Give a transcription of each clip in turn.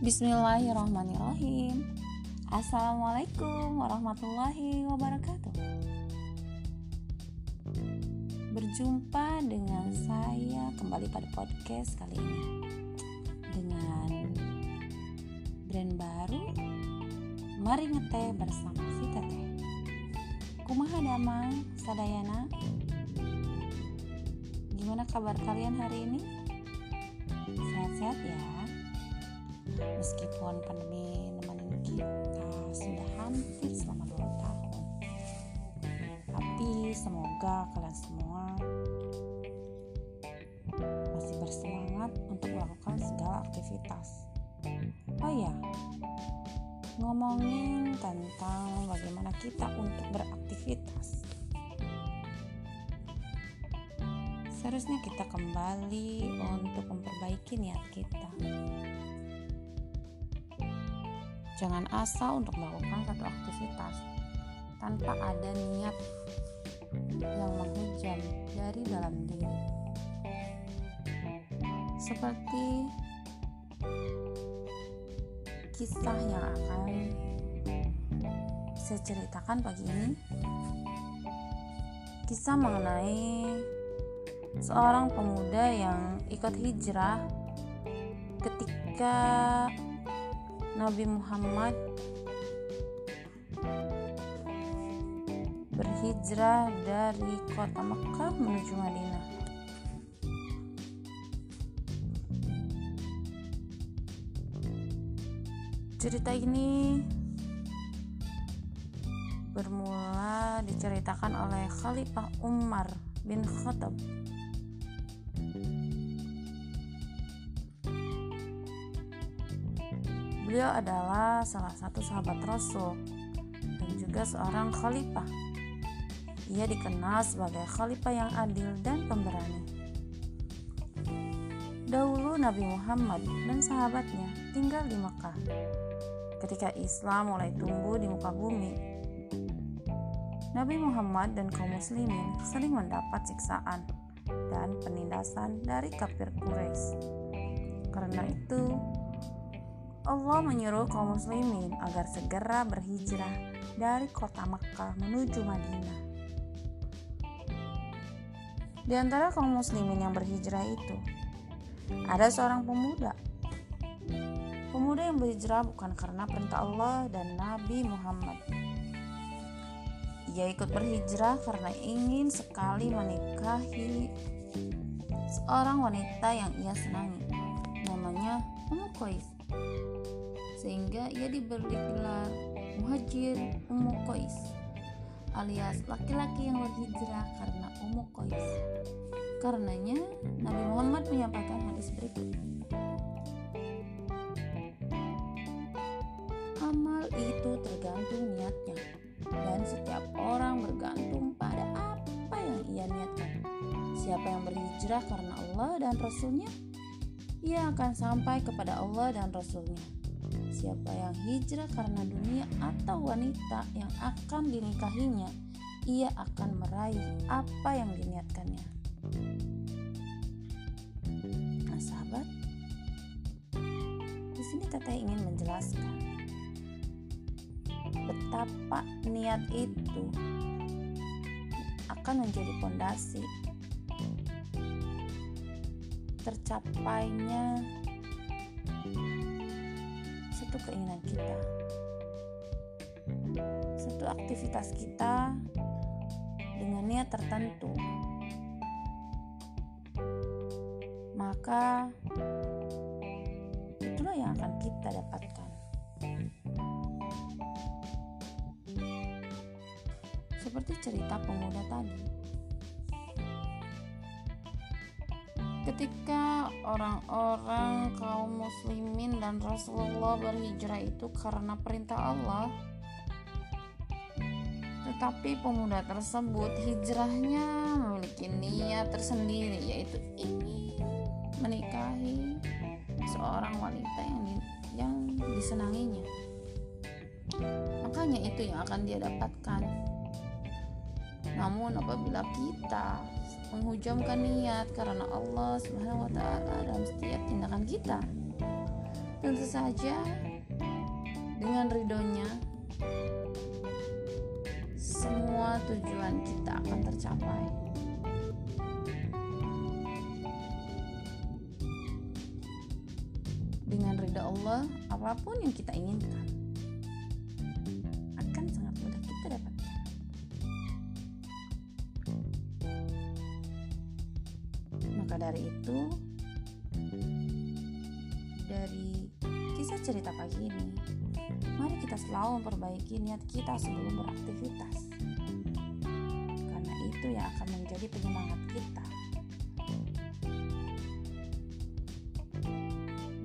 Bismillahirrahmanirrahim. Assalamualaikum warahmatullahi wabarakatuh. Berjumpa dengan saya kembali pada podcast kali ini Dengan brand baru. Mari ngeteh bersama si teteh. Kumaha damang sadayana? Gimana kabar kalian hari ini? Sehat-sehat ya meskipun pandemi nemenin kita sudah hampir selama dua tahun. Tapi semoga kalian semua masih bersemangat untuk melakukan segala aktivitas. Oh ya ngomongin tentang bagaimana kita untuk beraktivitas. Seharusnya kita kembali untuk memperbaiki niat kita Jangan asal untuk melakukan satu aktivitas tanpa ada niat yang menghujam dari dalam diri. Seperti kisah yang akan saya ceritakan pagi ini. Kisah mengenai seorang pemuda yang ikut hijrah ketika Nabi Muhammad berhijrah dari kota Mekah menuju Madinah. Cerita ini bermula diceritakan oleh Khalifah Umar bin Khattab Beliau adalah salah satu sahabat Rasul dan juga seorang khalifah. Ia dikenal sebagai khalifah yang adil dan pemberani. Dahulu Nabi Muhammad dan sahabatnya tinggal di Mekah. Ketika Islam mulai tumbuh di muka bumi, Nabi Muhammad dan kaum muslimin sering mendapat siksaan dan penindasan dari kafir Quraisy. Karena itu, Allah menyuruh kaum muslimin agar segera berhijrah dari kota Mekah menuju Madinah. Di antara kaum muslimin yang berhijrah itu, ada seorang pemuda. Pemuda yang berhijrah bukan karena perintah Allah dan Nabi Muhammad. Ia ikut berhijrah karena ingin sekali menikahi seorang wanita yang ia senangi. Namanya Ummu Qais sehingga ia diberi gelar Muhajir Ummu Qais alias laki-laki yang berhijrah karena Ummu Qais. Karenanya Nabi Muhammad menyampaikan hadis berikut. Amal itu tergantung niatnya dan setiap orang bergantung pada apa yang ia niatkan. Siapa yang berhijrah karena Allah dan Rasulnya, ia akan sampai kepada Allah dan Rasulnya siapa yang hijrah karena dunia atau wanita yang akan dinikahinya, ia akan meraih apa yang diniatkannya. Nah, sahabat, di sini Teteh ingin menjelaskan betapa niat itu akan menjadi pondasi tercapainya satu keinginan kita, satu aktivitas kita dengan niat tertentu, maka itulah yang akan kita dapatkan. Seperti cerita pemuda tadi. Ketika orang-orang kaum muslimin dan Rasulullah berhijrah itu karena perintah Allah tetapi pemuda tersebut hijrahnya memiliki niat tersendiri yaitu ingin menikahi seorang wanita yang di, yang disenanginya. Makanya itu yang akan dia dapatkan namun apabila kita menghujamkan niat karena Allah Subhanahu wa taala dalam setiap tindakan kita, tentu saja dengan ridhonya semua tujuan kita akan tercapai. Dengan ridha Allah apa pun yang kita inginkan dari itu dari kisah cerita pagi ini mari kita selalu memperbaiki niat kita sebelum beraktivitas. Karena itu yang akan menjadi penyemangat kita.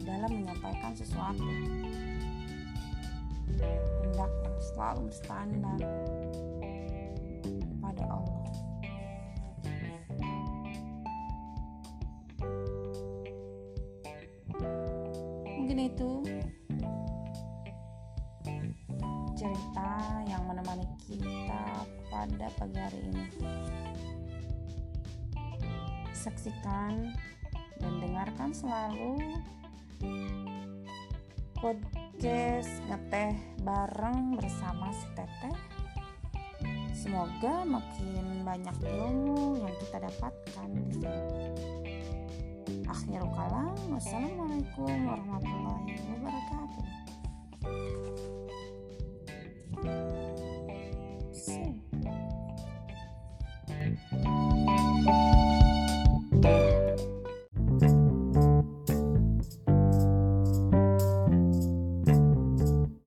Dalam menyampaikan sesuatu. Hendaklah selalu bersandar mungkin itu. Cerita yang menemani kita pada pagi hari ini. Saksikan dan dengarkan selalu podcast ngeteh bareng bersama si teteh. Semoga makin banyak ilmu yang kita dapatkan. di sini Akhirul kalam, wassalamualaikum warahmatullahi wabarakatuh.